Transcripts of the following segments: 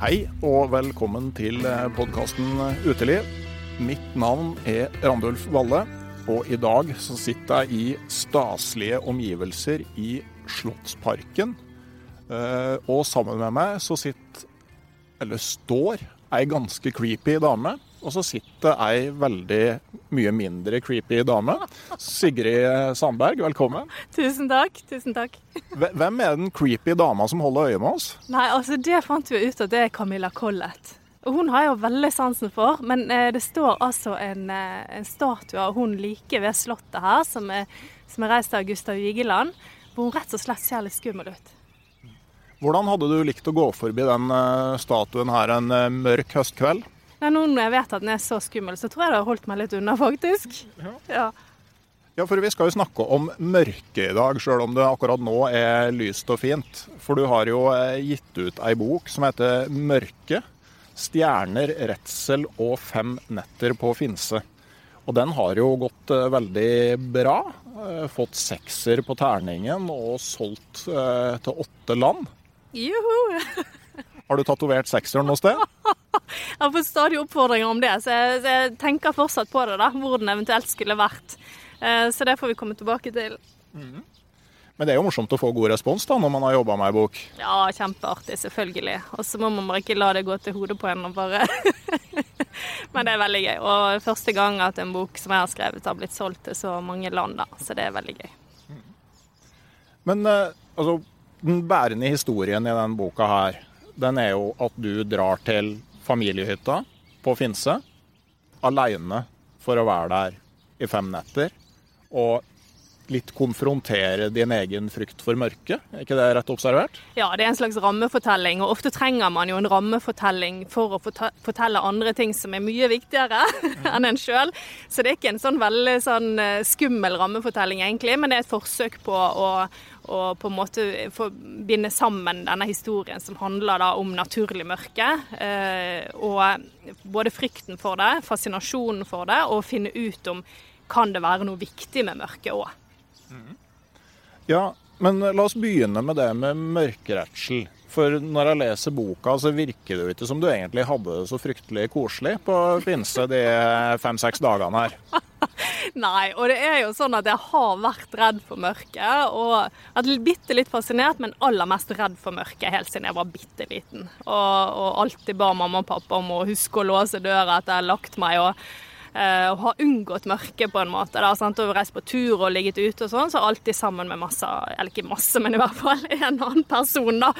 Hei og velkommen til podkasten Uteliv. Mitt navn er Randulf Valle, og i dag så sitter jeg i staselige omgivelser i Slottsparken. Eh, Og sammen med meg så sitter, eller står, ei ganske creepy dame. Og så sitter ei veldig mye mindre creepy dame. Sigrid Sandberg, velkommen. Tusen takk. tusen takk. Hvem er den creepy dama som holder øye med oss? Nei, altså Det fant vi ut at det er Camilla Collett. Og Hun har jeg jo veldig sansen for, men eh, det står altså en, eh, en statue av hun like ved slottet her, som er, som er reist av Gustav Vigeland, hvor hun rett og slett ser litt skummel ut. Hvordan hadde du likt å gå forbi den eh, statuen her en mørk høstkveld? Nei, Nå når jeg vet at den er så skummel, så tror jeg det har holdt meg litt unna, faktisk. Ja. Ja, for vi skal jo snakke om mørke i dag, sjøl om det akkurat nå er lyst og fint. For du har jo eh, gitt ut ei bok som heter 'Mørke. Stjerner, redsel og fem netter på Finse'. Og den har jo gått eh, veldig bra. Eh, Fått sekser på terningen og solgt til åtte land. Juhu! Har du tatovert sekseren noe sted? Jeg har fått stadig oppfordringer om det, så jeg, så jeg tenker fortsatt på det, da, hvor den eventuelt skulle vært. Eh, Så det får vi komme tilbake til. Men det er jo morsomt å få god respons da, når man har jobba med ei bok. Ja, kjempeartig, selvfølgelig. Og så må man bare ikke la det gå til hodet på en og bare Men det er veldig gøy. Og første gang at en bok som jeg har skrevet, har blitt solgt til så mange land, da. Så det er veldig gøy. Men eh, altså, den bærende historien i den boka her, den er jo at du drar til familiehytta på Finse aleine for å være der i fem netter. Og litt konfrontere din egen frykt for mørket. Er ikke det rett observert? Ja, det er en slags rammefortelling, og ofte trenger man jo en rammefortelling for å fortelle andre ting som er mye viktigere enn en sjøl. Så det er ikke en sånn veldig sånn eh, skummel rammefortelling egentlig, men det er et forsøk på å, å på en måte binde sammen denne historien som handler da om naturlig mørke. Eh, og både frykten for det, fascinasjonen for det, og finne ut om kan det være noe viktig med mørket òg. Ja, men la oss begynne med det med mørkeredsel. For når jeg leser boka, så virker det jo ikke som du egentlig hadde det så fryktelig koselig på Finse de fem-seks dagene her. Nei, og det er jo sånn at jeg har vært redd for mørket. Og vært bitte litt fascinert, men aller mest redd for mørket helt siden jeg var bitte liten. Og, og alltid ba mamma og pappa om å huske å låse døra etter jeg har lagt meg. og og har unngått mørket på en måte. da, sant? Og reist på tur og ligget ute og sånn, så alltid sammen med masse, eller ikke masse, men i hvert fall en annen person, da.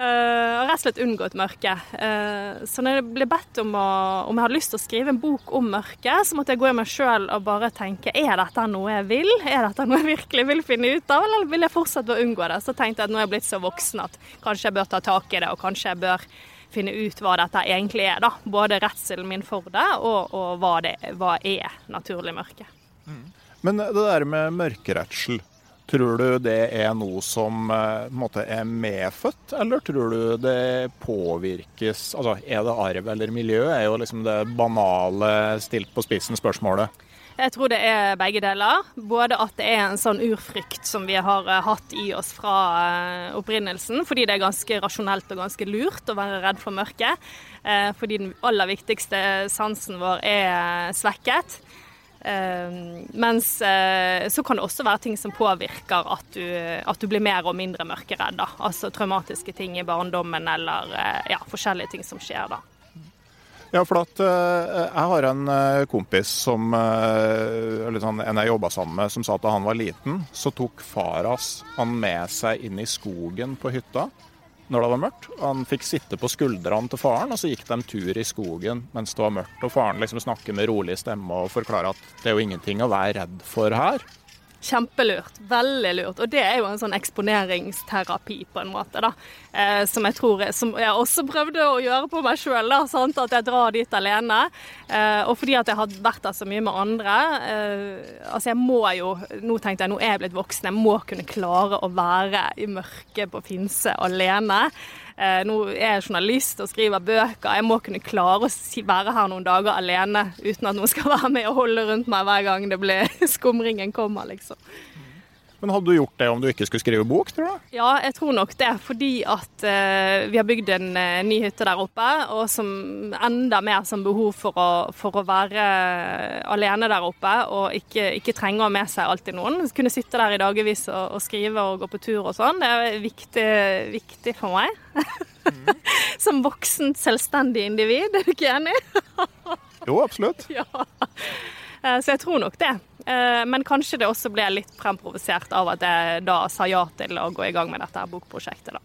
Uh, rett og slett unngått mørket. Uh, så når jeg ble bedt om, å, om jeg hadde lyst til å skrive en bok om mørket, så måtte jeg gå i meg sjøl og bare tenke er dette noe jeg vil? Er dette noe jeg virkelig vil finne ut av, eller vil jeg fortsette å unngå det? Så tenkte jeg at nå er jeg blitt så voksen at kanskje jeg bør ta tak i det, og kanskje jeg bør finne ut hva dette egentlig er. da. Både redselen min for det, og, og hva, det, hva er naturlig mørke. Mm. Men det der med mørkeredsel, Tror du det er noe som eh, måte, er medfødt, eller tror du det påvirkes Altså, er det arv eller miljø? er jo liksom det banale stilt på spissen spørsmålet. Jeg tror det er begge deler. Både at det er en sånn urfrykt som vi har eh, hatt i oss fra eh, opprinnelsen, fordi det er ganske rasjonelt og ganske lurt å være redd for mørket. Fordi den aller viktigste sansen vår er svekket. Mens så kan det også være ting som påvirker at du, at du blir mer og mindre mørkeredd. Altså traumatiske ting i barndommen eller ja, forskjellige ting som skjer da. Ja, for at jeg har en kompis som eller sånn, en jeg jobba sammen med, som sa at da han var liten, så tok far hans han med seg inn i skogen på hytta når det var mørkt. Han fikk sitte på skuldrene til faren, og så gikk de tur i skogen mens det var mørkt. Og faren liksom snakker med rolig stemme og forklarer at det er jo ingenting å være redd for her. Kjempelurt. Veldig lurt. Og det er jo en sånn eksponeringsterapi, på en måte, da. Eh, som jeg tror Som jeg også prøvde å gjøre på meg sjøl, at jeg drar dit alene. Eh, og fordi at jeg har vært der så mye med andre. Eh, altså, jeg må jo Nå tenkte jeg, nå er jeg blitt voksen, jeg må kunne klare å være i mørket på Finse alene. Eh, nå er jeg journalist og skriver bøker. Jeg må kunne klare å være her noen dager alene uten at noen skal være med og holde rundt meg hver gang det blir skumringen kommer, liksom. Men hadde du gjort det om du ikke skulle skrive bok, tror du? Ja, jeg tror nok det. Fordi at uh, vi har bygd en uh, ny hytte der oppe, og som enda mer som behov for å, for å være alene der oppe og ikke, ikke trenge å ha med seg alltid noen. Kunne sitte der i dagevis og, og, skrive og gå på tur og sånn. Det er viktig, viktig for meg. Mm. som voksent, selvstendig individ, er du ikke enig? jo, absolutt. Ja. Eh, så jeg tror nok det. Eh, men kanskje det også ble litt fremprovosert av at jeg da sa ja til å gå i gang med dette bokprosjektet. da.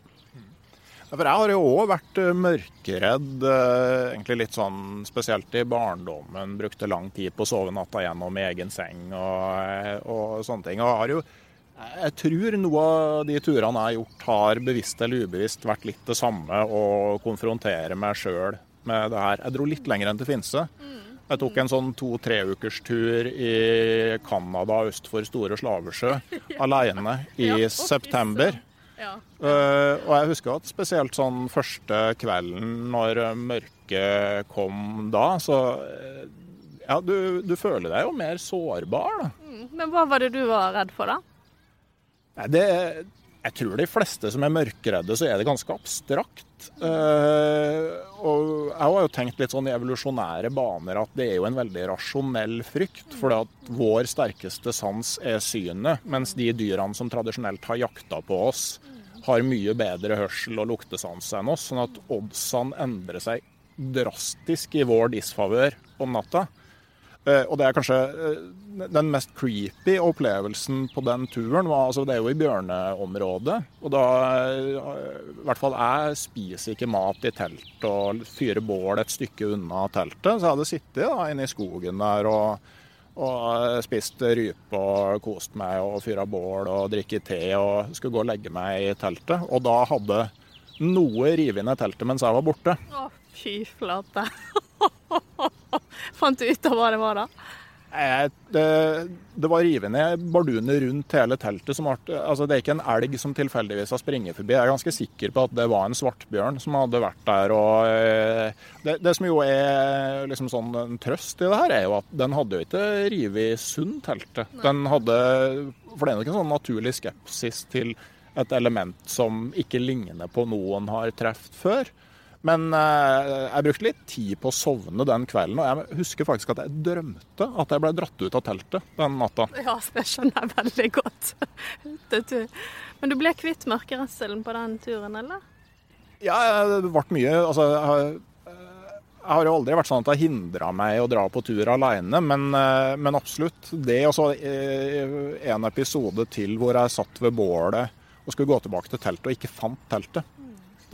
For jeg har jo òg vært eh, mørkeredd, egentlig litt sånn spesielt i barndommen. Brukte lang tid på å sove natta gjennom i egen seng og, og sånne ting. Og har jo jeg tror noe av de turene jeg har gjort, har bevisst eller ubevisst vært litt det samme. Å konfrontere meg sjøl med det her. Jeg dro litt lenger enn til Finse. Mm. Jeg tok en sånn to-tre ukers tur i Canada øst for Store Slavesjø alene i ja, september. Ja. Uh, og jeg husker at spesielt sånn første kvelden når mørket kom da, så uh, ja, du, du, føler deg jo mer sårbar, da. Mm, men hva var det du var redd for, da? Det, jeg tror de fleste som er mørkeredde, så er det ganske abstrakt. Uh, og jeg har jo tenkt litt sånn i evolusjonære baner at det er jo en veldig rasjonell frykt. For at vår sterkeste sans er synet, mens de dyrene som tradisjonelt har jakta på oss, har mye bedre hørsel og luktesans enn oss. Sånn at oddsene endrer seg drastisk i vår disfavør om natta. Uh, og det er kanskje uh, den mest creepy opplevelsen på den turen. Var, altså, det er jo i bjørneområdet. Og da uh, I hvert fall jeg spiser ikke mat i telt og fyrer bål et stykke unna teltet. Så jeg hadde sittet da, inne i skogen der og, og spist rype og kost meg og fyra bål og drikket te og skulle gå og legge meg i teltet. Og da hadde noe revet ned teltet mens jeg var borte. Å, fy flate. Fant du ut av hva det var da? Det, det var rive ned barduner rundt hele teltet. Som altså det er ikke en elg som tilfeldigvis har springet forbi. Jeg er ganske sikker på at det var en svartbjørn som hadde vært der. Og eh, det, det som jo er liksom sånn en trøst i det her, er jo at den hadde jo ikke revet sund teltet. Den hadde, for det er nok en sånn naturlig skepsis til et element som ikke ligner på noen har truffet før. Men eh, jeg brukte litt tid på å sovne den kvelden, og jeg husker faktisk at jeg drømte at jeg ble dratt ut av teltet den natta. Ja, det skjønner jeg veldig godt. Men du ble kvitt mørkeredselen på den turen, eller? Ja, det ble mye. Altså, jeg, jeg har jo aldri vært sånn at det har hindra meg å dra på tur aleine, men, eh, men, absolutt. Det og så en episode til hvor jeg satt ved bålet og skulle gå tilbake til teltet og ikke fant teltet.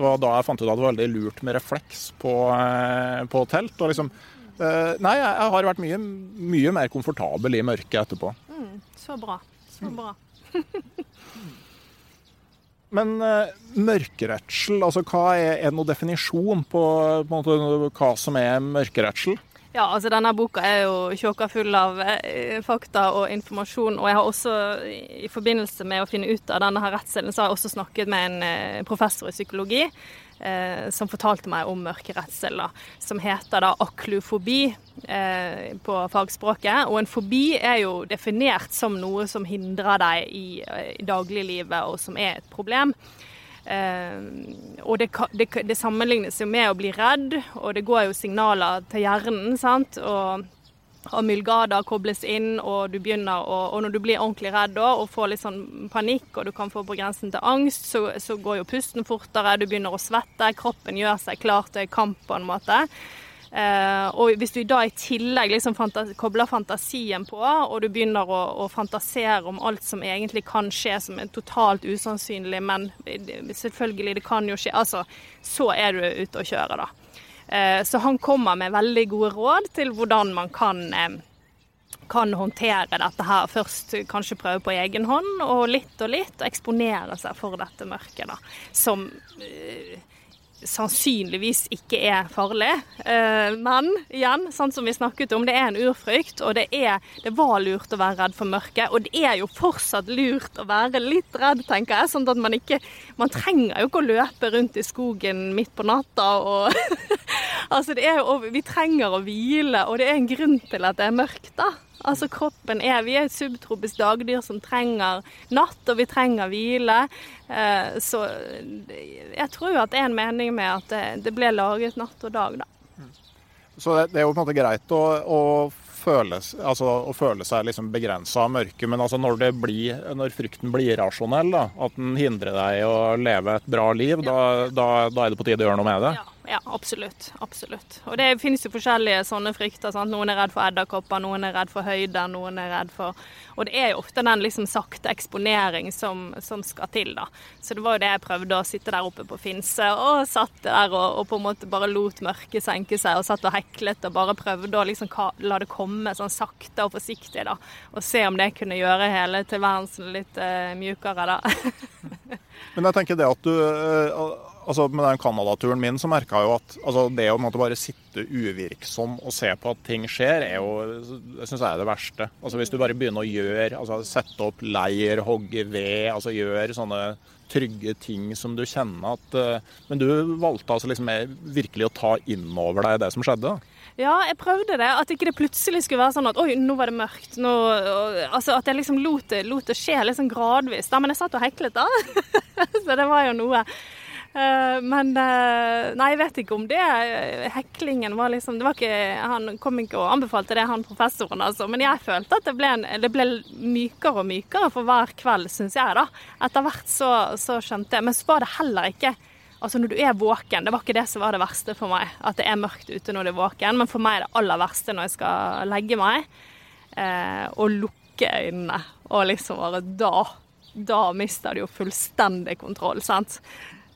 Det var da jeg fant ut at det var veldig lurt med refleks på, eh, på telt. og liksom Nei, jeg har vært mye, mye mer komfortabel i mørket etterpå. Mm, så bra. Så bra. Men uh, mørkeredsel, altså hva er, er noen definisjon på, på måte, hva som er mørkeredsel? Ja, altså denne boka er jo tjåka full av eh, fakta og informasjon. Og jeg har også, i forbindelse med å finne ut av denne her redselen, så har jeg også snakket med en eh, professor i psykologi eh, som fortalte meg om mørkeredsel, som heter da aklufobi eh, på fagspråket. Og en fobi er jo definert som noe som hindrer deg i, eh, i dagliglivet, og som er et problem. Eh, og det, det, det, sammenlignes jo med å bli redd, og det går jo signaler til hjernen. sant, og amylgada kobles inn, og du begynner å, og når du blir ordentlig redd da, og får litt sånn panikk, og du kan få på grensen til angst, så, så går jo pusten fortere, du begynner å svette, kroppen gjør seg klar til kamp på en måte. Eh, og hvis du da i tillegg liksom fantas kobler fantasien på, og du begynner å, å, fantasere om alt som egentlig kan skje som er totalt usannsynlig, men selvfølgelig, det kan jo skje, altså, så er du ute å kjøre, da. Eh, så han kommer med veldig gode råd til hvordan man kan, eh, kan håndtere dette her. Først kanskje prøve på egen hånd, og litt og litt, og eksponere seg for dette mørket. da, Som sannsynligvis ikke er farlig. Eh, men igjen, sånn som vi snakket om, det er en urfrykt, og det, er, det var lurt å være redd for mørket. Og det er jo fortsatt lurt å være litt redd, tenker jeg. Sånn at man ikke Man trenger jo ikke å løpe rundt i skogen midt på natta og Altså, det er jo Vi trenger å hvile, og det er en grunn til at det er mørkt, da. Altså kroppen er Vi er et subtropisk dagdyr som trenger natt, og vi trenger hvile. Eh, så jeg tror at det er en mening med at det, det ble laget natt og dag, da. Så det, er jo på en måte greit å, å føle, altså, å føle seg liksom begrensa av mørket, men altså når, blir, når, frykten blir irrasjonell, da, at den hindrer deg å leve et bra liv, ja. da, da, da, er det på tide å gjøre noe med det? Ja. Ja, absolutt. Absolutt. Og det finnes jo forskjellige sånne frykter. Sant? Noen er redd for edderkopper, noen er redd for høyder, noen er redd for Og det er jo ofte den liksom sakte eksponering som, som, skal til, da. Så det var jo det jeg prøvde å sitte der oppe på Finse og satt der og, og på en måte bare lot mørket senke seg og satt og heklet og bare prøvde å liksom la det komme sånn sakte og forsiktig, da. Og se om det kunne gjøre hele tilværelsen litt uh, mjukere, da. Men jeg tenker det at du uh, altså Med den Canada-turen min så merka jeg jo at altså, det å måtte bare sitte uvirksom og se på at ting skjer, er jo, det syns jeg er det verste. Altså Hvis du bare begynner å gjøre, altså sette opp leir, hogge ved, altså gjøre sånne trygge ting som du kjenner at uh, Men du valgte altså liksom virkelig å ta inn over deg det som skjedde? Ja, jeg prøvde det. At ikke det plutselig skulle være sånn at oi, nå var det mørkt. Nå, altså At jeg liksom lot lot det skje liksom gradvis. Da, men jeg satt og heklet, da. så det var jo noe. Eh, men eh, Nei, jeg vet ikke om det. Heklingen var liksom det var ikke, Han kom ikke og anbefalte det, han professoren, altså. Men jeg følte at det ble, en, det ble mykere og mykere for hver kveld, syns jeg, da. Etter hvert så, så skjønte jeg. Men så var det heller ikke Altså når du er våken, det var ikke det som var det verste for meg. At det er mørkt ute når du er våken. Men for meg er det aller verste når jeg skal legge meg, eh, og lukke øynene. Og liksom bare da Da mister du jo fullstendig kontroll, sant.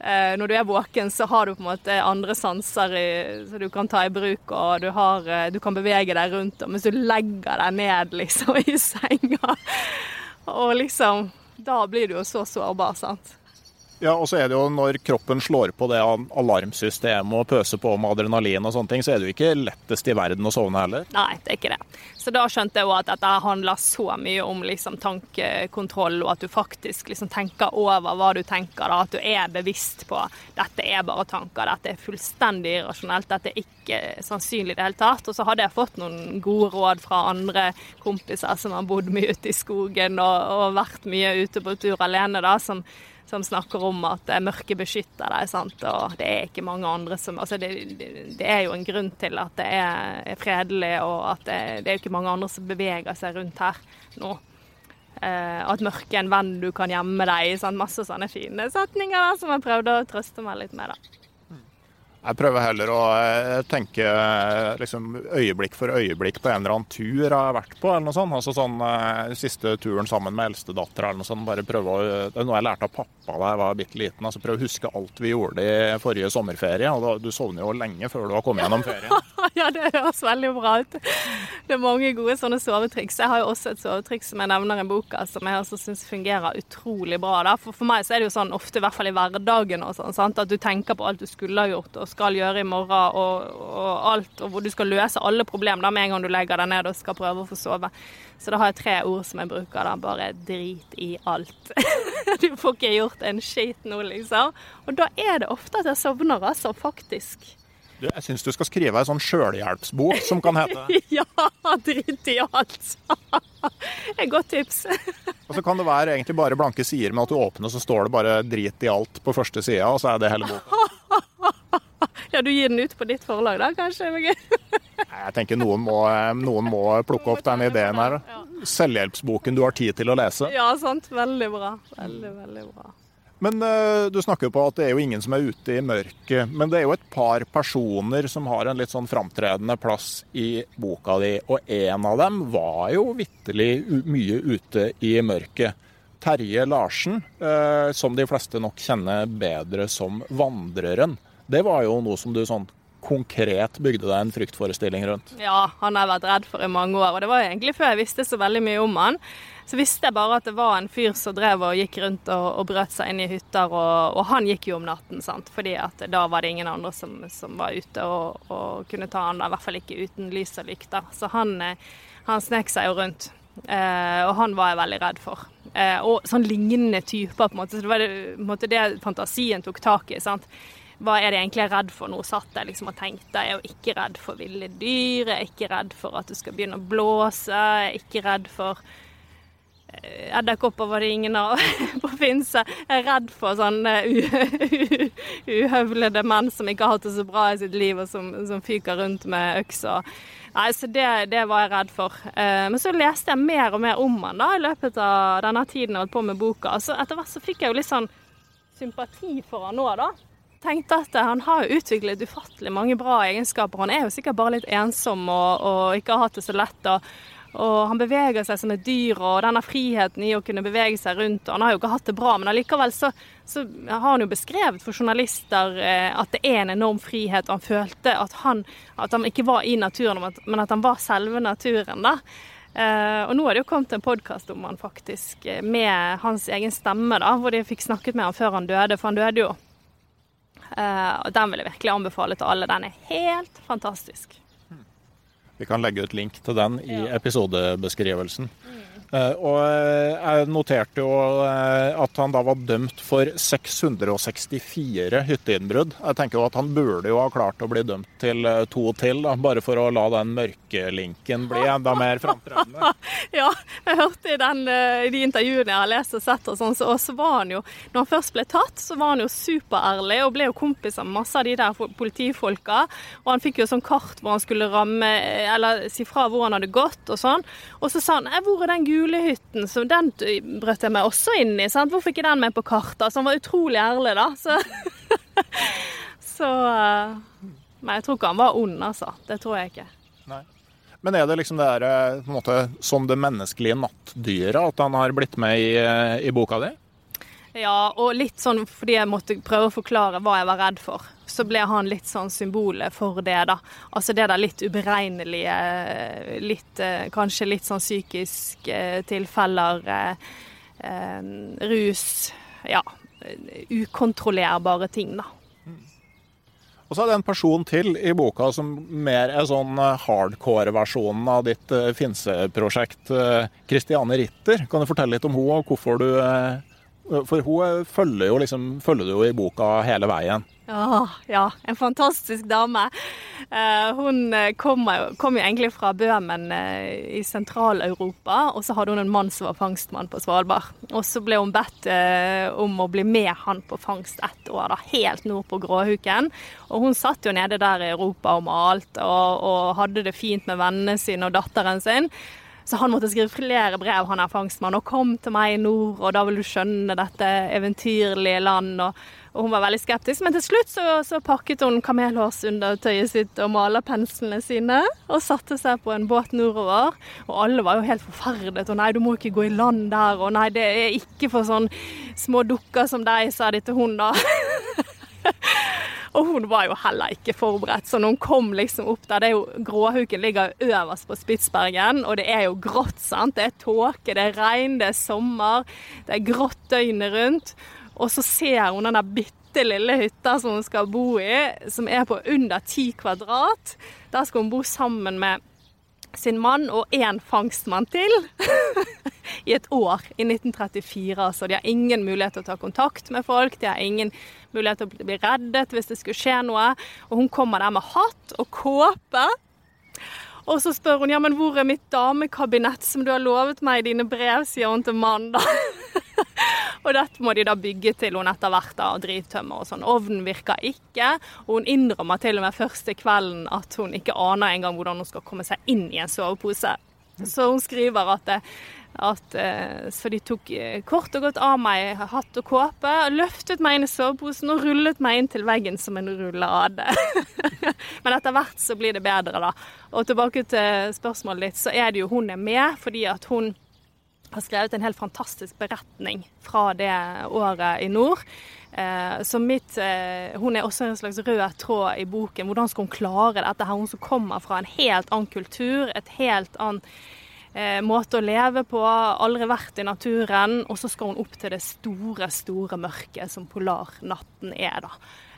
Eh, når du er våken, så har du på en måte andre sanser i, så du kan ta i bruk, og du, har, eh, du kan bevege deg rundt. Og mens du legger deg ned liksom i senga, og liksom Da blir du jo så sårbar, sant. Ja, og så er det jo når kroppen slår på det alarmsystemet og pøser på med adrenalin og sånne ting, så er det jo ikke lettest i verden å sovne heller. Nei, det er ikke det. Så da skjønte jeg òg at dette handler så mye om liksom tankekontroll, og at du faktisk liksom tenker over hva du tenker. Da. At du er bevisst på dette er bare tanker, dette er fullstendig irrasjonelt, dette er ikke sannsynlig i det hele tatt. Og så hadde jeg fått noen gode råd fra andre kompiser som har bodd mye ute i skogen og, og vært mye ute på tur alene, da, som som snakker om at mørket beskytter deg. Sant? Og det er ikke mange andre som altså det, det, er jo en grunn til at det er, fredelig, og at det, det er ikke mange andre som beveger seg rundt her nå. Eh, at mørket er en venn du kan gjemme deg i. Masse sånne fine setninger da, som jeg prøvde å trøste meg litt med. da. Jeg prøver heller å eh, tenke eh, liksom, øyeblikk for øyeblikk på en eller annen tur jeg har vært på. eller noe sånt. Altså sånn eh, Siste turen sammen med eldstedattera eller noe sånt. Bare prøve å, det er noe jeg lærte av pappa da jeg var bitte liten. altså Prøve å huske alt vi gjorde i forrige sommerferie. og da, Du sovner jo lenge før du har kommet gjennom ferien. ja, det høres veldig bra ut. Det er mange gode sånne sovetriks. Jeg har jo også et sovetriks som jeg nevner i boka, som jeg også syns fungerer utrolig bra. Da. For, for meg så er det jo sånn ofte, i hvert fall i hverdagen, og sånn, sant? at du tenker på alt du skulle ha gjort. og skal gjøre i morgen, og, og, alt, og hvor du skal løse alle problemer med en gang du legger deg ned og skal prøve å få sove. Så da har jeg tre ord som jeg bruker. da, Bare drit i alt. du får ikke gjort en skit nå, liksom. Og da er det ofte at jeg sovner, altså. Faktisk. Jeg syns du skal skrive ei sånn sjølhjelpsbok som kan hete Ja, drit i alt. Et godt tips. og så kan det være egentlig bare blanke sider med at du åpner, så står det bare 'drit i alt' på første sida, og så er det hele boka. Ja, du gir den ut på ditt forlag da, kanskje? Jeg tenker noen må, noen må plukke opp den ideen her. Selvhjelpsboken du har tid til å lese. Ja, sant. Veldig bra. Veldig, veldig bra. Men uh, du snakker jo på at det er jo ingen som er ute i mørket. Men det er jo et par personer som har en litt sånn framtredende plass i boka di. Og en av dem var jo vitterlig mye ute i mørket. Terje Larsen, uh, som de fleste nok kjenner bedre som Vandreren. Det var jo noe som du sånn konkret bygde deg en fryktforestilling rundt? Ja, han har jeg vært redd for i mange år. Og det var egentlig før jeg visste så veldig mye om han. Så visste jeg bare at det var en fyr som drev og gikk rundt og, og brøt seg inn i hytter. Og, og, han gikk jo om natten, sant. Fordi at da var det ingen andre som, som var ute og, og, kunne ta han. I hvert fall ikke uten lys og lykter. Så han, eh, han snek seg jo rundt. Eh, og han var jeg veldig redd for. Eh, og sånn lignende typer, på en måte. Så det var det, måte det fantasien tok tak i. sant hva er det egentlig jeg er redd for nå? Satt jeg liksom og tenkte. Jeg er jo ikke redd for ville dyr, jeg er ikke redd for at det skal begynne å blåse, jeg er ikke redd for eh, Edderkopper var det ingen av på Finse. Jeg er redd for sånne uhøvlede menn som ikke har hatt det så bra i sitt liv, og som, som fyker rundt med øks. Nei, så det, det, var jeg redd for. Eh, men så leste jeg mer og mer om han da, i løpet av denne tiden jeg holdt på med boka. Så etter hvert så fikk jeg jo litt sånn sympati for han nå, da tenkte at han har utviklet ufattelig mange bra egenskaper. Han er jo sikkert bare litt ensom og, og ikke har hatt det så lett. Og, og, han beveger seg som et dyr, og denne friheten i å kunne bevege seg rundt. og Han har jo ikke hatt det bra, men allikevel så, så har han jo beskrevet for journalister eh, at det er en enorm frihet. Han følte at han, at han ikke var i naturen, men at han var selve naturen. da. Uh, og nå har det jo kommet en podkast om han faktisk, eh, med hans egen stemme, da, hvor de fikk snakket med han før han døde, for han døde jo og Den vil jeg virkelig anbefale til alle. Den er helt fantastisk. Vi kan legge ut link til den i episodebeskrivelsen. Eh, og eh, jeg noterte jo eh, at han da var dømt for 664 hytteinnbrudd. Jeg tenker jo at han burde jo ha klart å bli dømt til to til, da, bare for å la den mørkelinken bli enda mer framtredende. ja, jeg hørte i, den, i, de intervjuene jeg har lest og sett, og sånn, så, så var han jo Når han først ble tatt, så var han jo superærlig og ble jo kompis med masse av de der politifolka. Og han fikk jo sånn kart hvor han skulle ramme, eller si fra hvor han hadde gått og sånn. Og så sa han 'Hvor er den gule julehytten, så den brøt jeg meg også inn i. Sant? Hvorfor ikke den med på kartet? Så han var utrolig ærlig, da. Så, så eh, Men jeg tror ikke han var ond, altså. Det tror jeg ikke. Nei. Men er det liksom det der, eh, på en måte, som det menneskelige nattdyret at han har blitt med i, eh, i boka di? Ja, og litt sånn fordi jeg måtte prøve å forklare hva jeg var redd for. Så ble han litt sånn symbolet for det, da. Altså det der litt uberegnelige, litt, eh, kanskje litt sånn tilfeller. Eh, eh, rus. Ja. Ukontrollerbare ting, da. Og så er det en person til i boka som mer er sånn hardcore-versjonen av ditt Finse-prosjekt. Kristiane Ritter. Kan du fortelle litt om henne, og hvorfor du for hun følger jo, liksom, følger jo i boka hele veien. Ja, ja, en fantastisk dame. Uh, hun kom, kom, jo egentlig fra Bøhmen i Sentral-Europa, og så hadde hun en mann som var fangstmann på Svalbard. Og så ble hun bedt om å bli med han på fangst ett år, da, helt nord på Gråhuken. Og hun satt jo nede der i Europa og malte og, og hadde det fint med vennene sine og datteren sin. Så han måtte skrive flere brev, han er fangstmann, og kom til meg i nord, og da vil du skjønne dette eventyrlige land. og og hun var veldig skeptisk, men til slutt så, så pakket hun kamelhårsundertøyet sitt og malerpenslene sine og satte seg på en båt nordover. Og alle var jo helt forferdet. Og nei, du må ikke gå i land der. Og nei, det er ikke for sånn små dukker som deg, sa de til hun da. Og hun var jo heller ikke forberedt, så når hun kom liksom opp der det er jo, Gråhuken ligger øverst på Spitsbergen, og det er jo grått, sant. Det er tåke, det er regn, det er sommer, det er grått døgnet rundt. Og så ser hun den bitte lille hytta som hun skal bo i, som er på under ti kvadrat. Der skal hun bo sammen med sin mann og én fangstmann til. I et år, i 1934. Altså. De har ingen mulighet til å ta kontakt med folk. De har ingen mulighet til å bli reddet hvis det skulle skje noe. Og hun kommer der med hatt og kåpe. Og så spør hun ja, men hvor er mitt damekabinett som du har lovet meg i dine brev, sier hun til mannen da. og dette må de da bygge til hun etter hvert da, drivtømmer og sånn. Ovnen virker ikke, og hun innrømmer til og med første kvelden at hun ikke aner engang hvordan hun skal komme seg inn i en sovepose. Så hun skriver at det, at, eh, så de tok eh, kort og godt av meg hatt og kåpe, løftet meg inn i soveposen og rullet meg inn til veggen som en rullade. Men etter hvert så blir det bedre, da. Og tilbake til spørsmålet ditt, så er det jo hun er med fordi at hun har skrevet en helt fantastisk beretning fra det året i nord. Eh, så mitt, Hun er også en slags rød tråd i boken. Hvordan skal hun klare dette? her? Hun som kommer fra en helt annen kultur, et helt annet eh, måte å leve på, aldri vært i naturen. Og så skal hun opp til det store, store mørket som polarnatten er, da.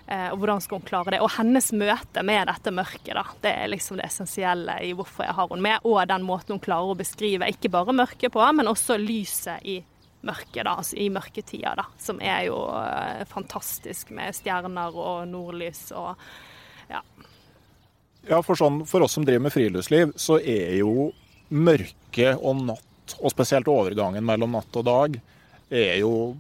Eh, og hvordan skal hun klare det? Og hennes møte med dette mørket, da. Det er liksom det essensielle i hvorfor jeg har henne med, og den måten hun klarer å beskrive ikke bare mørket på, men også lyset i mørket, da, altså i mørketida, da. Som er jo eh, fantastisk med stjerner og nordlys og ja. Ja, for, sånn, for oss som driver med friluftsliv, så er jo mørke og natt, og spesielt overgangen mellom natt og dag, er jo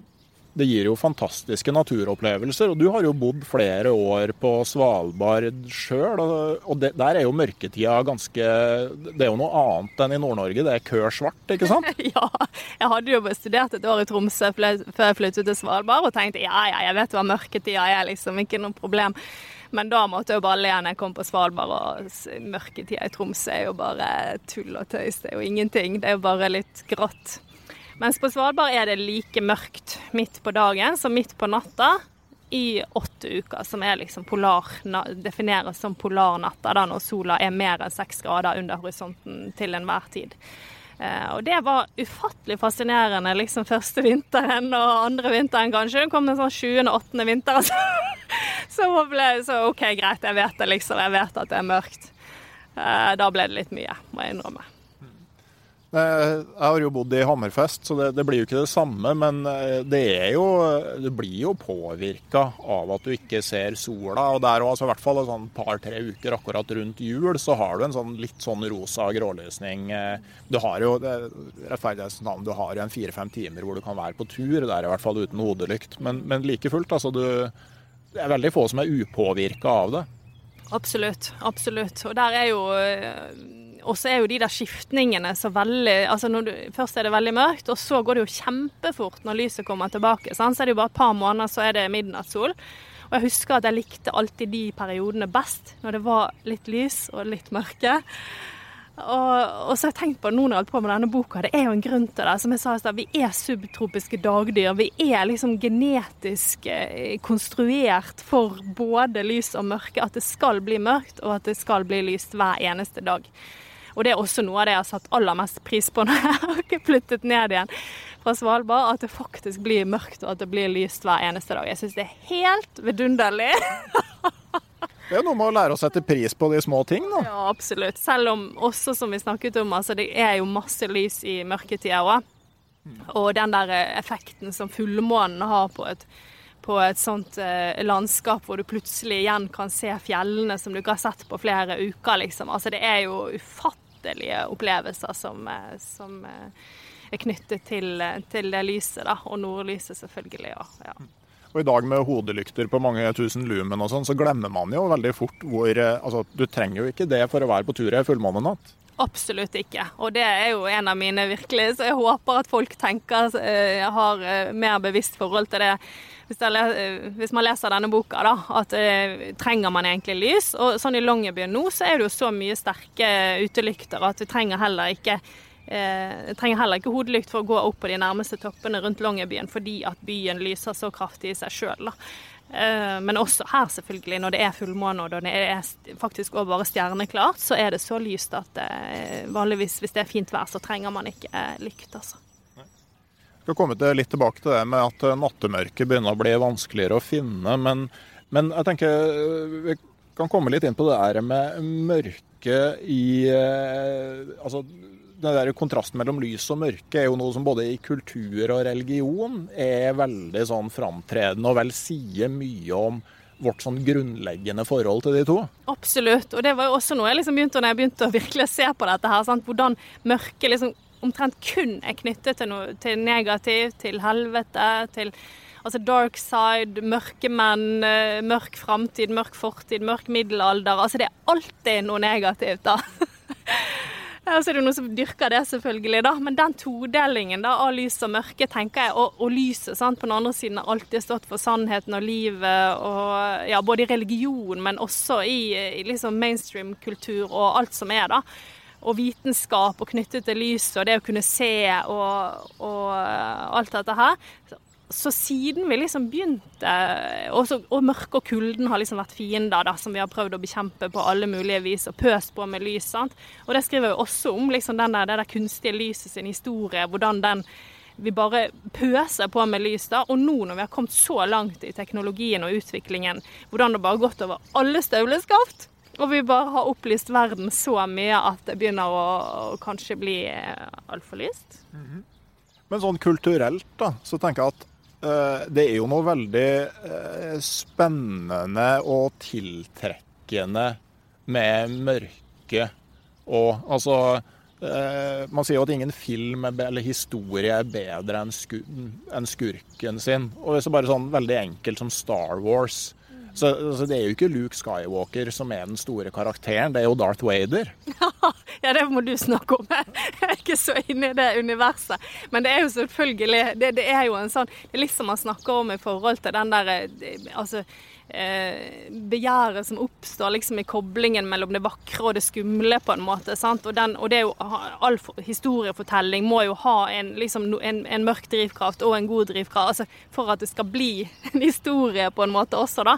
det gir jo fantastiske naturopplevelser. Og du har jo bodd flere år på Svalbard sjøl, og det, der er jo mørketida ganske Det er jo noe annet enn i Nord-Norge, det er kør svart, ikke sant? ja. Jeg hadde jo studert et år i Tromsø før jeg flyttet til Svalbard, og tenkte ja, ja, jeg vet hva mørketida er, liksom. Ikke noe problem. Men da måtte jeg jo bare le når jeg kom på Svalbard, og mørketida i Tromsø er jo bare tull og tøys. Det er jo ingenting. Det er jo bare litt grått. Mens på Svalbard er det like mørkt midt på dagen som midt på natta i åtte uker, som er liksom polar, defineres som polarnatta, da når sola er mer enn seks grader under horisonten til enhver tid. Eh, og det var ufattelig fascinerende liksom første vinteren og andre vinteren kanskje. Det kom en sånn sjuende, åttende vinter. Altså. Så ble så OK, greit, jeg vet det liksom. Jeg vet at det er mørkt. Eh, da ble det litt mye, må jeg innrømme. Jeg har jo bodd i Hammerfest, så det, det, blir jo ikke det samme. Men det det, jo, det blir jo påvirka av at du ikke ser sola. Og der altså, i hvert fall et sånn par-tre uker akkurat rundt jul, så har du en sånn litt sånn rosa gråløsning. Du har jo rettferdighetsnavn, du har jo en fire-fem timer hvor du kan være på tur. Der i hvert fall uten hodelykt. Men, men like fullt, altså du det er veldig få som er upåvirka av det. Absolutt. Absolutt. Og der er jo og så er jo de der skiftningene så veldig altså du, Først er det veldig mørkt, og så går det jo kjempefort når lyset kommer tilbake. Sant? Så er det jo bare et par måneder, så er det midnattssol. Og jeg husker at jeg likte alltid de periodene best, når det var litt lys og litt mørke. Og, og, så har jeg tenkt på nå når jeg holdt på med denne boka, det er jo en grunn til det. Som jeg sa i stad, vi er subtropiske dagdyr. Vi er liksom genetisk eh, konstruert for både lys og mørke. At det skal bli mørkt, og at det skal bli lyst hver eneste dag. Og det er også noe av det jeg har satt aller mest pris på når jeg har flyttet ned igjen fra Svalbard. At det faktisk blir mørkt og at det blir lyst hver eneste dag. Jeg syns det er helt vidunderlig. Det er noe med å lære å sette pris på de små ting, da. Ja, absolutt. Selv om også, som vi snakket om, altså det er jo masse lys i mørketida òg. Og den der effekten som fullmånen har på et, på et sånt eh, landskap hvor du plutselig igjen kan se fjellene som du ikke har sett på flere uker, liksom. Altså det er jo ufattelig ufattelige opplevelser som, eh, som eh, er knyttet til, til, det lyset, da, og nordlyset selvfølgelig. Ja. Og I dag med hodelykter på mange tusen lumen og sånn, så glemmer man jo veldig fort hvor eh, Altså, du trenger jo ikke det for å være på tur i fullmånenatt. Absolutt ikke. Og det er jo en av mine virkelig Så jeg håper at folk tenker, Jeg har eh, mer bevisst forhold til det. Hvis, jeg, hvis man leser denne boka, da, at eh, trenger man egentlig lys? Og sånn i Longyearbyen nå, så er det jo så mye sterke utelykter at vi trenger heller ikke eh, trenger heller ikke hodelykt for å gå opp på de nærmeste toppene rundt Longyearbyen fordi at byen lyser så kraftig i seg sjøl. Eh, men også her, selvfølgelig, når det er fullmåne og det er faktisk også bare stjerneklart, så er det så lyst at det, vanligvis hvis det er fint vær, så trenger man ikke eh, lykt. altså. Vi skal komme litt tilbake til det med at nattemørket begynner å bli vanskeligere å finne. Men, men jeg tenker vi kan komme litt inn på det her med mørke i Altså den der kontrasten mellom lys og mørke er jo noe som både i kultur og religion er veldig sånn framtredende, og vel sier mye om vårt sånn grunnleggende forhold til de to. Absolutt. Og det var jo også noe jeg liksom begynte når jeg begynte å virkelig se på dette her. Sant? Hvordan mørket liksom omtrent kun er knyttet til noe til negativt, til helvete, til altså dark side, mørke menn, eh, mørk framtid, mørk fortid, mørk middelalder. Altså det er alltid noe negativt, da. Ja, så er det noen som dyrker det, selvfølgelig, da. Men den todelingen da, av lys og mørke, tenker jeg, og, og lyset sant, på den andre siden har alltid stått for sannheten og livet, og ja, både i religion, men også i, i liksom mainstream-kultur og alt som er, da. Og vitenskap og knyttet til lys og det å kunne se og, og alt dette her så siden vi liksom begynte også, Og mørket og kulden har liksom vært fiender da, som vi har prøvd å bekjempe på alle mulige vis, og pøst på med lys. sant? Og det skriver vi også om, liksom den der, det der kunstige lyset sin historie. Hvordan den vi bare pøser på med lys. da, Og nå når vi har kommet så langt i teknologien og utviklingen, hvordan det bare har gått over alle støvleskaft. Og vi bare har opplyst verden så mye at det begynner å, å kanskje bli eh, altfor lyst. Mm -hmm. Men sånn kulturelt, da, så tenker jeg at det er jo noe veldig eh, spennende og tiltrekkende med mørke og altså eh, Man sier jo at ingen film eller historie er bedre enn skurken sin. Og det er sånn veldig enkelt som Star Wars. Så, så, det er jo ikke Luke Skywalker som er den store karakteren, det er jo Darth Vader. ja, det må du snakke om. Jeg er ikke så inne i det universet. Men det er jo selvfølgelig Det, det er jo en sånn Det er liksom man snakker om i forhold til den der eh, Altså eh, begjæret som oppstår liksom i koblingen mellom det vakre og det skumle, på en måte. Og, den, og det er jo, all historiefortelling må jo ha en, liksom, en, en, mørk drivkraft og en god drivkraft altså, for at det skal bli en historie på en måte også, da.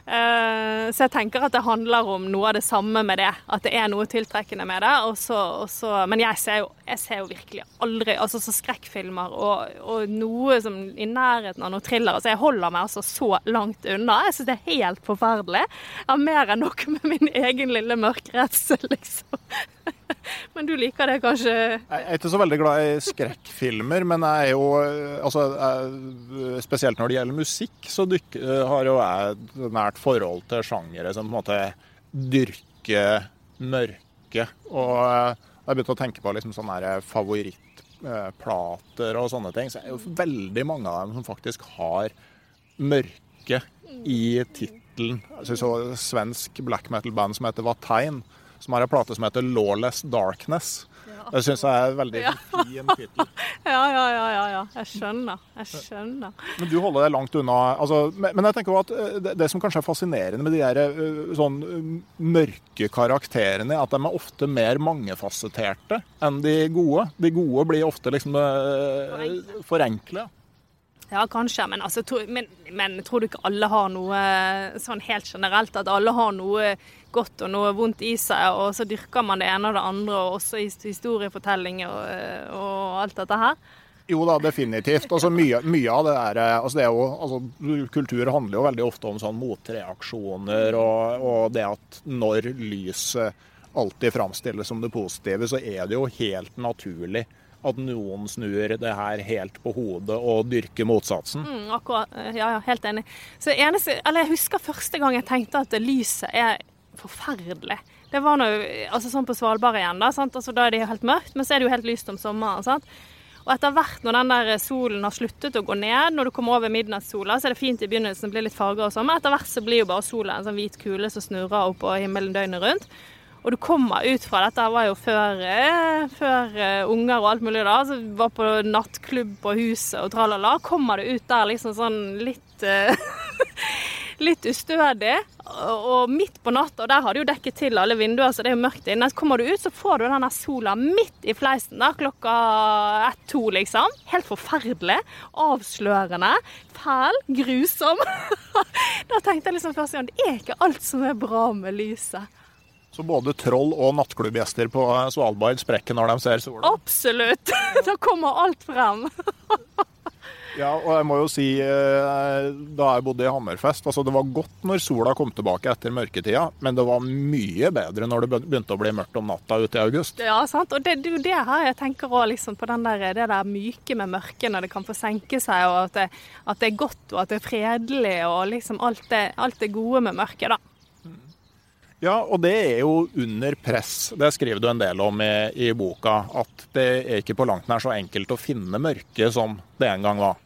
så jeg tenker at det handler om noe av det samme med det. At det er noe tiltrekkende med det. Også, også, men jeg ser, jo, jeg ser, jo, virkelig aldri altså så skrekkfilmer og, og, noe som i nærheten av noe thriller. Altså jeg holder meg altså så langt unna. Jeg syns det er helt forferdelig. Jeg har mer enn nok med min egen lille mørkredsel, liksom. Men du liker det kanskje? Jeg er ikke så veldig glad i skrekkfilmer, men jeg er jo altså, jeg, Spesielt når det gjelder musikk, så dykker, har jo jeg et nært forhold til sjangere som på en måte dyrker mørke. Og jeg har begynt å tenke på liksom sånne favorittplater og sånne ting. Så er det jo veldig mange av dem som faktisk har mørke i tittelen. Jeg så svensk black metal-band som heter Vatein som har en plate som heter 'Lawless Darkness'. Det syns jeg er en veldig ja. fin tittel. ja, ja, ja, ja, Jeg skjønner. Jeg skjønner. Men du holder deg langt unna. Altså, men jeg tenker at eh, det, det, som kanskje er fascinerende med de der eh, sånn eh, mørke karakterene, er at de er ofte mer mangefasetterte enn de gode. De gode blir ofte liksom forenkla. Ja, kanskje, men, altså, to, men, men, tror du ikke alle har noe sånn helt generelt? At alle har noe godt og noe vondt i seg, og så dyrker man det ene og det andre, og også historiefortelling og, og alt dette her? Jo da, definitivt. Altså, mye, mye, av det der altså, det jo, altså, Kultur handler jo veldig ofte om sånn motreaksjoner, og, og det at når lyset alltid framstilles som det positive, så er det jo helt naturlig at noen snur det her helt på hodet og dyrker motsatsen. Mm, akkurat. Ja, ja, helt enig. Så eneste, eller Jeg husker første gang jeg tenkte at lyset er forferdelig. Det var noe, altså sånn på Svalbard igjen, da. Altså, da er det helt mørkt, men så er det jo helt lyst om sommeren. sant? Og etter hvert når den der solen har sluttet å gå ned, når du kommer over midnattssola, så er det fint i begynnelsen, det blir litt farger og sånn, men etter hvert så blir jo bare sola en sånn hvit kule som snurrer opp på himmelen døgnet rundt. Og du kommer ut fra Dette var jo før, eh, før eh, unger og alt mulig, da. Så var på nattklubb på huset og tralala. Kommer du ut der liksom sånn litt eh, Litt ustødig, og midt på natta, og der har du jo dekket til alle vinduer, så det er jo mørkt inne. Så kommer du ut, så får du denne sola midt i fleisen der klokka ett-to, liksom. Helt forferdelig. Avslørende. Fæl. Grusom. da tenkte jeg liksom første gang det er ikke alt som er bra med lyset. Så både troll og nattklubbgjester på Svalbard sprekker når de ser sola? Absolutt! Da kommer alt frem. ja, og jeg må jo si, eh, da jeg bodde i Hammerfest, altså det var godt når sola kom tilbake etter mørketida, men det var mye bedre når det begynte å bli mørkt om natta ute i august. Ja, sant. Og det er jo det her jeg tenker òg, liksom, på den der, det der myke med mørket når det kan få senke seg, og at det, at det, er godt og at det er fredelig, og liksom alt det, alt det gode med mørket, da. Ja, og det er jo under press. Det skriver du en del om i, i boka. At det er ikke på langt nær så enkelt å finne mørket som det en gang var.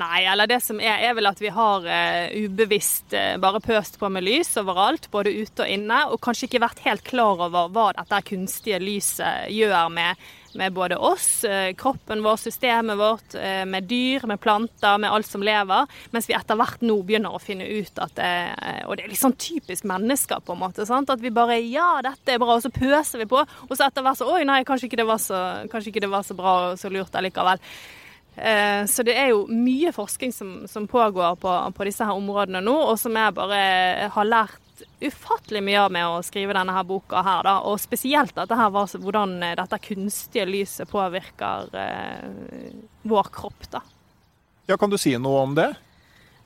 Nei, eller det som er, er vel at vi har uh, ubevisst uh, bare pøst på med lys overalt, både ute og inne, og kanskje ikke vært helt klar over hva dette kunstige lyset gjør med med både oss, eh, kroppen vår, systemet vårt, eh, med dyr, med planter, med alt som lever. Mens vi etter hvert nå begynner å finne ut at det, eh, Og det er litt sånn typisk mennesker, på en måte. Sant? At vi bare Ja, dette er bra, og så pøser vi på. Og så etter hvert så Oi, nei, kanskje ikke det var så, ikke det var så bra og så lurt allikevel. Så det er jo mye forskning som, som pågår på, på, disse her områdene nå, og som jeg bare har lært ufattelig mye av med å skrive denne her boka her, da. Og spesielt dette her var hvordan eh, dette kunstige lyset påvirker eh, vår kropp, da. Ja, kan du si noe om det?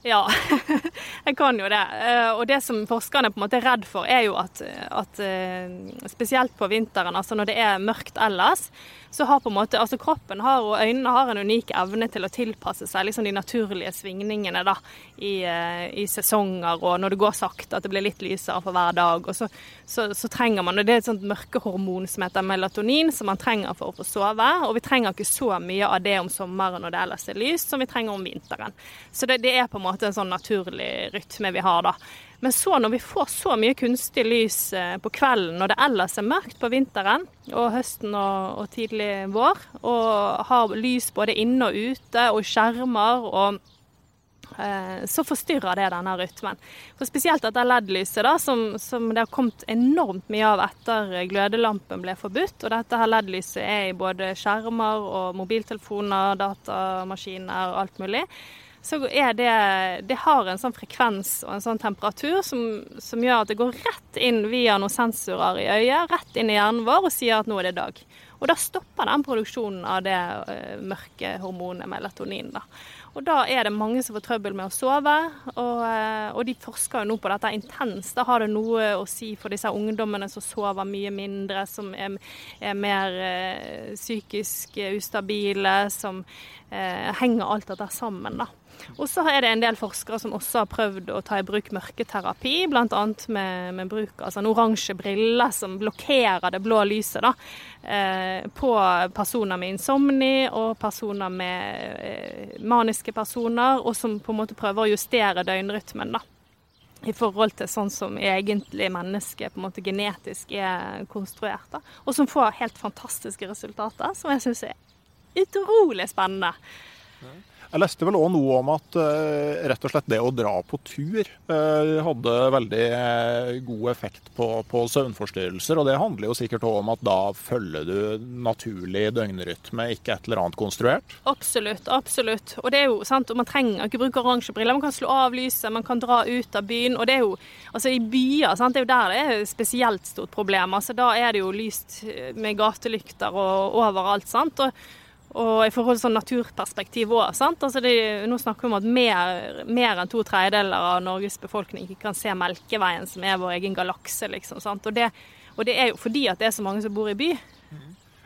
Ja, jeg kan jo det. Eh, og det som forskerne på en måte er redd for, er jo at, at eh, spesielt på vinteren, altså når det er mørkt ellers, så har på en måte, altså kroppen har, og øynene har en unik evne til å tilpasse seg liksom de naturlige svingningene da, i, eh, i, sesonger og når det går sakte, at det blir litt lysere for hver dag. og så, så, så trenger man, og Det er et sånt mørkehormon som heter melatonin, som man trenger for å få sove. Og vi trenger ikke så mye av det om sommeren når det ellers er lyst, som vi trenger om vinteren. Så det, det er på en måte en sånn naturlig rytme vi har da. Men så når vi får så mye kunstig lys eh, på kvelden når det ellers er mørkt på vinteren og høsten og, og tidlig vår, og har lys både inne og ute og skjermer og eh, så forstyrrer det denne rytmen. For Spesielt dette LED-lyset, da, som, som, det har kommet enormt mye av etter glødelampen ble forbudt. Og dette her LED-lyset er i både skjermer og mobiltelefoner, datamaskiner og alt mulig så er det Det har en sånn frekvens og en sånn temperatur som, som, gjør at det går rett inn via noen sensorer i øyet, rett inn i hjernen vår og sier at nå er det dag. Og da stopper den produksjonen av det uh, mørke hormonet melatonin. da. Og da er det mange som får trøbbel med å sove, og, uh, og de forsker jo nå på dette intenst. Da har det noe å si for disse ungdommene som sover mye mindre, som er, er mer uh, psykisk ustabile, som henger alt dette sammen, da. Og så er det en del forskere som også har prøvd å ta i bruk mørketerapi, bl.a. Med, med bruk av en oransje briller som blokkerer det blå lyset da, eh, på personer med insomni og personer med eh, maniske personer, og som på en måte prøver å justere døgnrytmen. da i forhold til sånn som egentlig mennesket på en måte genetisk er konstruert. Da. Og som får helt fantastiske resultater, som jeg syns er utrolig spennende. Jeg leste vel òg noe om at uh, rett og slett det å dra på tur uh, hadde veldig uh, god effekt på, på, søvnforstyrrelser. Og det handler jo sikkert òg om at da følger du naturlig døgnrytme, ikke et eller annet konstruert? Absolutt, absolutt. Og det er jo sant, og man trenger ikke bruke oransje briller. Man kan slå av lyset, man kan dra ut av byen. Og det er jo altså i byer, sant, det er jo der det er spesielt stort problem. Altså da er det jo lyst med gatelykter og overalt, sant. Og og i forhold til sånn naturperspektiv òg. Altså nå snakker vi om at mer, mer enn to tredjedeler av Norges befolkning ikke kan se Melkeveien, som er vår egen galakse. Liksom, og det, og, det, er jo fordi at det er så mange som bor i by.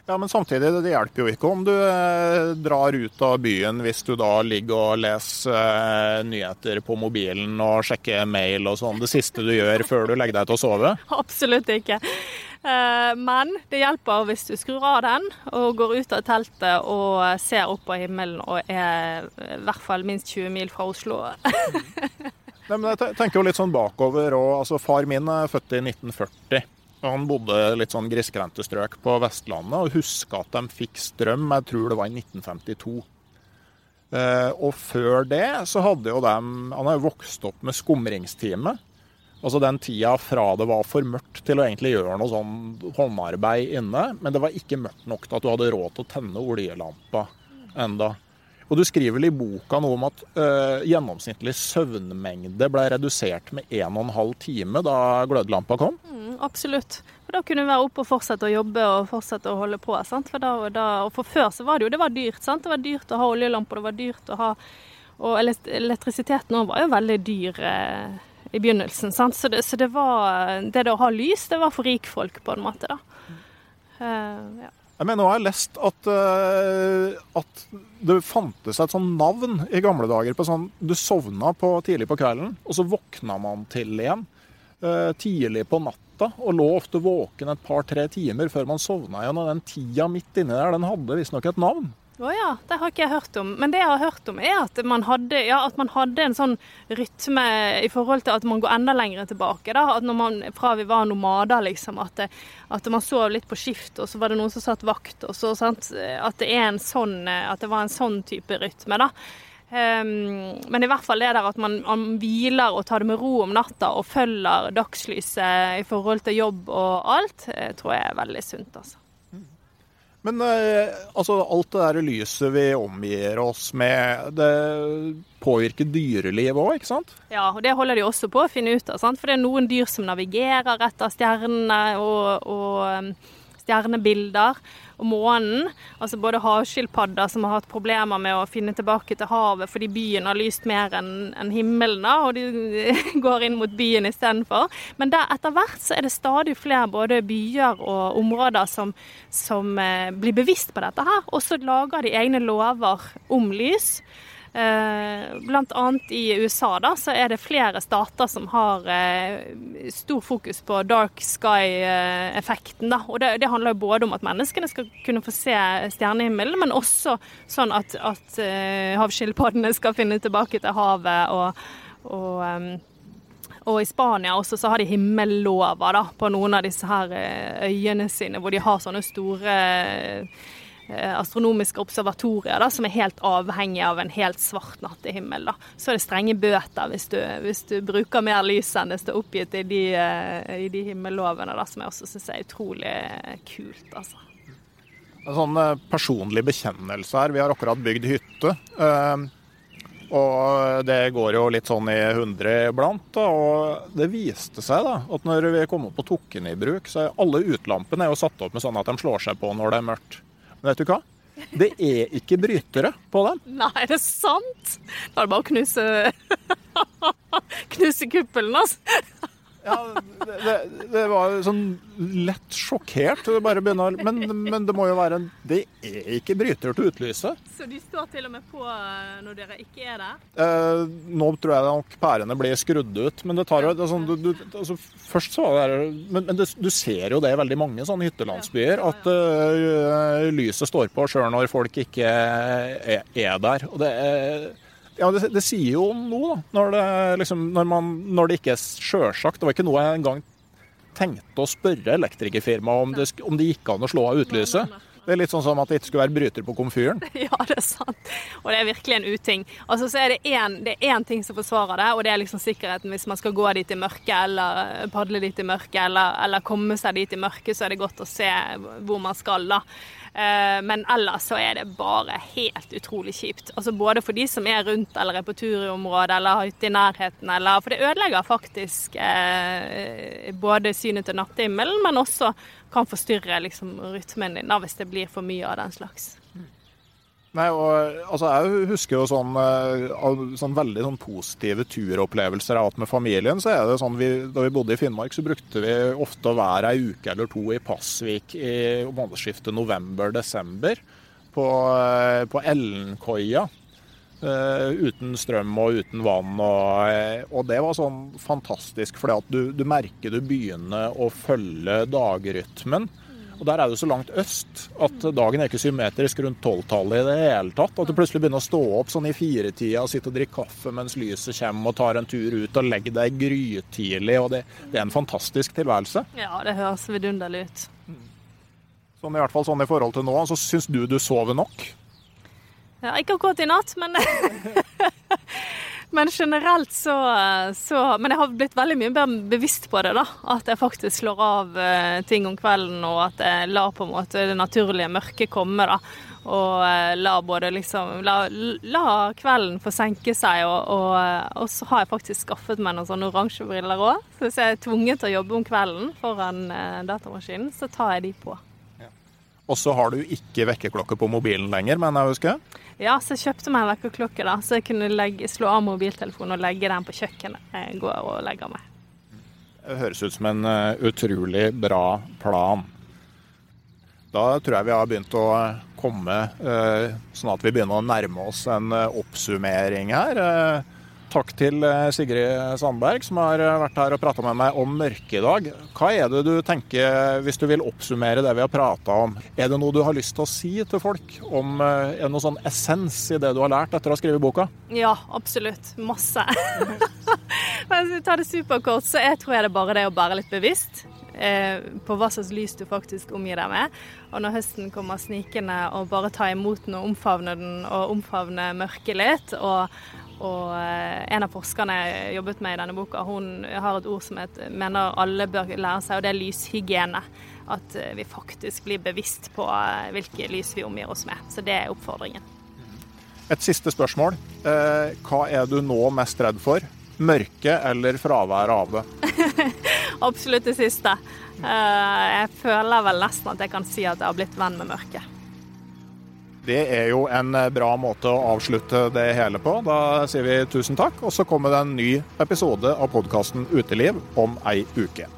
Ja, Men samtidig, det hjelper jo ikke om du eh, drar ut av byen hvis du da ligger og leser eh, nyheter på mobilen og sjekker mail og sånn. Det siste du gjør før du legger deg til å sove? Absolutt ikke. Eh, men det hjelper hvis du skrur av den og går ut av teltet og ser opp på himmelen og er i hvert fall minst 20 mil fra Oslo. Nei, men jeg tenker jo litt sånn bakover. Og, altså, far min er født i 1940. Han bodde litt sånn grisgrendte strøk på Vestlandet og huska at de fikk strøm, jeg tror det var i 1952. Eh, og før det så hadde jo de Han har jo vokst opp med skumringstime. Altså den tida fra det var for mørkt til å egentlig gjøre noe sånn håndarbeid inne. Men det var ikke mørkt nok til at du hadde råd til å tenne oljelampa enda. Og du skriver vel i boka noe om at øh, gjennomsnittlig søvnmengde ble redusert med 1 12 time da glødlampa kom? Mm, absolutt. For da kunne vi være oppe og fortsette å jobbe og fortsette å holde på. For, da, da, for før så var det jo det var dyrt. Sant? Det var dyrt å ha oljelamper, det var dyrt å ha Og elektrisiteten òg var jo veldig dyr eh, i begynnelsen. Sant? Så, det, så det var Det å ha lys, det var for rikfolk, på en måte, da. Uh, ja. Jeg mener, nå har jeg lest at, uh, at, det fantes et sånn navn i gamle dager på sånn Du sovna på, tidlig på kvelden, og så våkna man til igjen uh, tidlig på natta. Og lå ofte våken et par-tre timer før man sovna igjen. Og den tida midt inni der, den hadde visstnok et navn. Å oh ja, det har ikke jeg hørt om. Men det jeg har hørt om, er at man hadde, ja, at man hadde en sånn rytme i forhold til at man går enda lenger tilbake. Da. At når man, Fra vi var nomader, liksom. At, at man sov litt på skift, og så var det noen som satt vakt. og så, sant? At det, sånn, at det var en sånn type rytme. da. Um, men i hvert fall det der at man, man, hviler og tar det med ro om natta og følger dagslyset i forhold til jobb og alt, eh, tror jeg er veldig sunt. altså. Men eh, altså, alt det der lyset vi omgir oss med, det påvirker dyrelivet òg, ikke sant? Ja, og det holder de også på å finne ut av. Sant? For det er noen dyr som navigerer etter stjernene og, og stjernebilder og månen. Altså både havskilpadder som har hatt problemer med å finne tilbake til havet fordi byen har lyst mer enn en himmelen, da, og de går inn mot byen istedenfor. Men der, etter hvert så er det stadig flere både byer og områder som, som eh, blir bevisst på dette her, og så lager de egne lover om lys. Eh, annet i USA da, så er det flere stater som har eh, stor fokus på dark sky-effekten. og det, det, handler jo både om at menneskene skal kunne få se stjernehimmelen, men også sånn at, at uh, havskilpaddene skal finne tilbake til havet. og, og og i Spania også så har de himmellover da, på noen av disse her øyene sine, hvor de har sånne store Eh, astronomiske observatorier da, som er helt avhengig av en helt svart nattehimmel. Da. Så er det strenge bøter hvis du, hvis du bruker mer lys enn det står oppgitt i de, eh, i de himmellovene, da, som jeg også syns er utrolig kult. altså. En sånn eh, personlig bekjennelse her. Vi har akkurat bygd hytte. Og det går jo litt sånn i hundre iblant. Og det viste seg da, at når vi kom opp og tok den i bruk, så er alle utlampene er jo satt opp med sånn at de slår seg på når det er mørkt. Men vet du hva? Det er ikke brytere på dem. Nei, er det sant? Da er det bare å knuse Knuse kuppelen, altså. Ja, det, det, var sånn lett sjokkert. Begynner, men, men, det må jo være en Det er ikke bryter til å utlyse. Så de står til og med på eh, når dere ikke er der? Eh, nå tror jeg nok pærene blir skrudd ut. Men det tar jo det sånn, du, du, altså, Først så var det Men, men det, du ser jo det i veldig mange sånne hyttelandsbyer. At uh, lyset står på sjøl når folk ikke er, er der. Og det er ja, det, det, sier jo noe, da. Når det, liksom, når, man, når det ikke er sjølsagt. Det var ikke noe jeg engang tenkte å spørre elektrikerfirmaet om, det, om det gikk an å slå av utlyset. Det er litt sånn som at det ikke skulle være bryter på komfyren. Ja, det er sant. Og det er virkelig en uting. Altså, så er det én ting som forsvarer det, og det er liksom sikkerheten. Hvis man skal gå dit i mørket, eller padle dit i mørket, eller, eller komme seg dit i mørket, så er det godt å se hvor man skal, da. Eh, men ellers så er det bare helt utrolig kjipt. Altså Både for de som er rundt eller er på tur i området eller hytte i nærheten. Eller, for det ødelegger faktisk eh, både synet til nattehimmelen, men også kan forstyrre liksom, rytmen din da, hvis det blir for mye av den slags. Nei, og, altså, Jeg husker jo sånn, uh, sånn veldig sånn positive turopplevelser jeg har hatt med familien. så er det sånn, vi, Da vi bodde i Finnmark, så brukte vi ofte å være ei uke eller to i Pasvik i månedsskiftet november-desember. På, uh, på Ellenkoia. Uh, uten strøm og uten vann. Og, og det var sånn fantastisk, fordi du, du merker du begynner å følge dagrytmen. Og Der er det så langt øst at dagen er ikke symmetrisk rundt tolvtallet i det hele tatt. At du plutselig begynner å stå opp sånn i firetida og sitte og drikke kaffe mens lyset kommer og tar en tur ut og legger deg grytidlig. og det, det, er en fantastisk tilværelse. Ja, det høres vidunderlig ut. Sånn i hvert fall sånn i forhold til nå. Så syns du du sover nok? Ja, ikke akkurat i natt, men Men generelt så, så, Men jeg har blitt veldig mye mer bevisst på det, da. At jeg faktisk slår av uh, ting om kvelden, og at jeg lar på en måte det naturlige mørket komme, da. Og uh, la både liksom la, la, kvelden få senke seg, og, og, og, så har jeg faktisk skaffet meg noen sånne oransje briller òg. Så hvis jeg er tvunget til å jobbe om kvelden foran datamaskinen, så tar jeg de på. Og så har du ikke vekkerklokke på mobilen lenger, mener jeg husker? Ja, så jeg kjøpte meg en vekkerklokke, da, så jeg kunne legge, slå av mobiltelefonen og legge den på kjøkkenet. Jeg går og legger meg. Det høres ut som en uh, utrolig bra plan. Da tror jeg vi har begynt å komme uh, sånn at vi begynner å nærme oss en oppsummering her. Takk til eh, Sigrid Sandberg, som har eh, vært her og prata med meg om mørke i dag. Hva er det du tenker, hvis du vil oppsummere det vi har prata om, er det noe du har lyst til å si til folk? Om, eh, er det noe sånn essens i det du har lært etter å ha skrevet boka? Ja, absolutt. Masse. Men hvis vi tar det superkort, så jeg tror jeg det er bare det å være litt bevisst på hva slags lys du faktisk omgir deg med. Og når høsten kommer snikende, og bare ta imot den og omfavne den og omfavne mørket litt. Og, og eh, en av forskerne jeg jobbet med i denne boka, hun har et ord som jeg mener alle bør lære seg, og det er lyshygiene. At eh, vi faktisk blir bevisst på eh, hvilke lys vi omgir oss med. Så det er oppfordringen. Et siste spørsmål. Hva er du nå mest redd for? Mørke eller fraværet av det? Absolutt det siste. Jeg føler vel nesten at jeg kan si at jeg har blitt venn med mørket. Det er jo en eh, bra måte å avslutte det hele på. Da sier vi tusen takk, og så kommer det en ny episode av podkasten Uteliv om ei uke.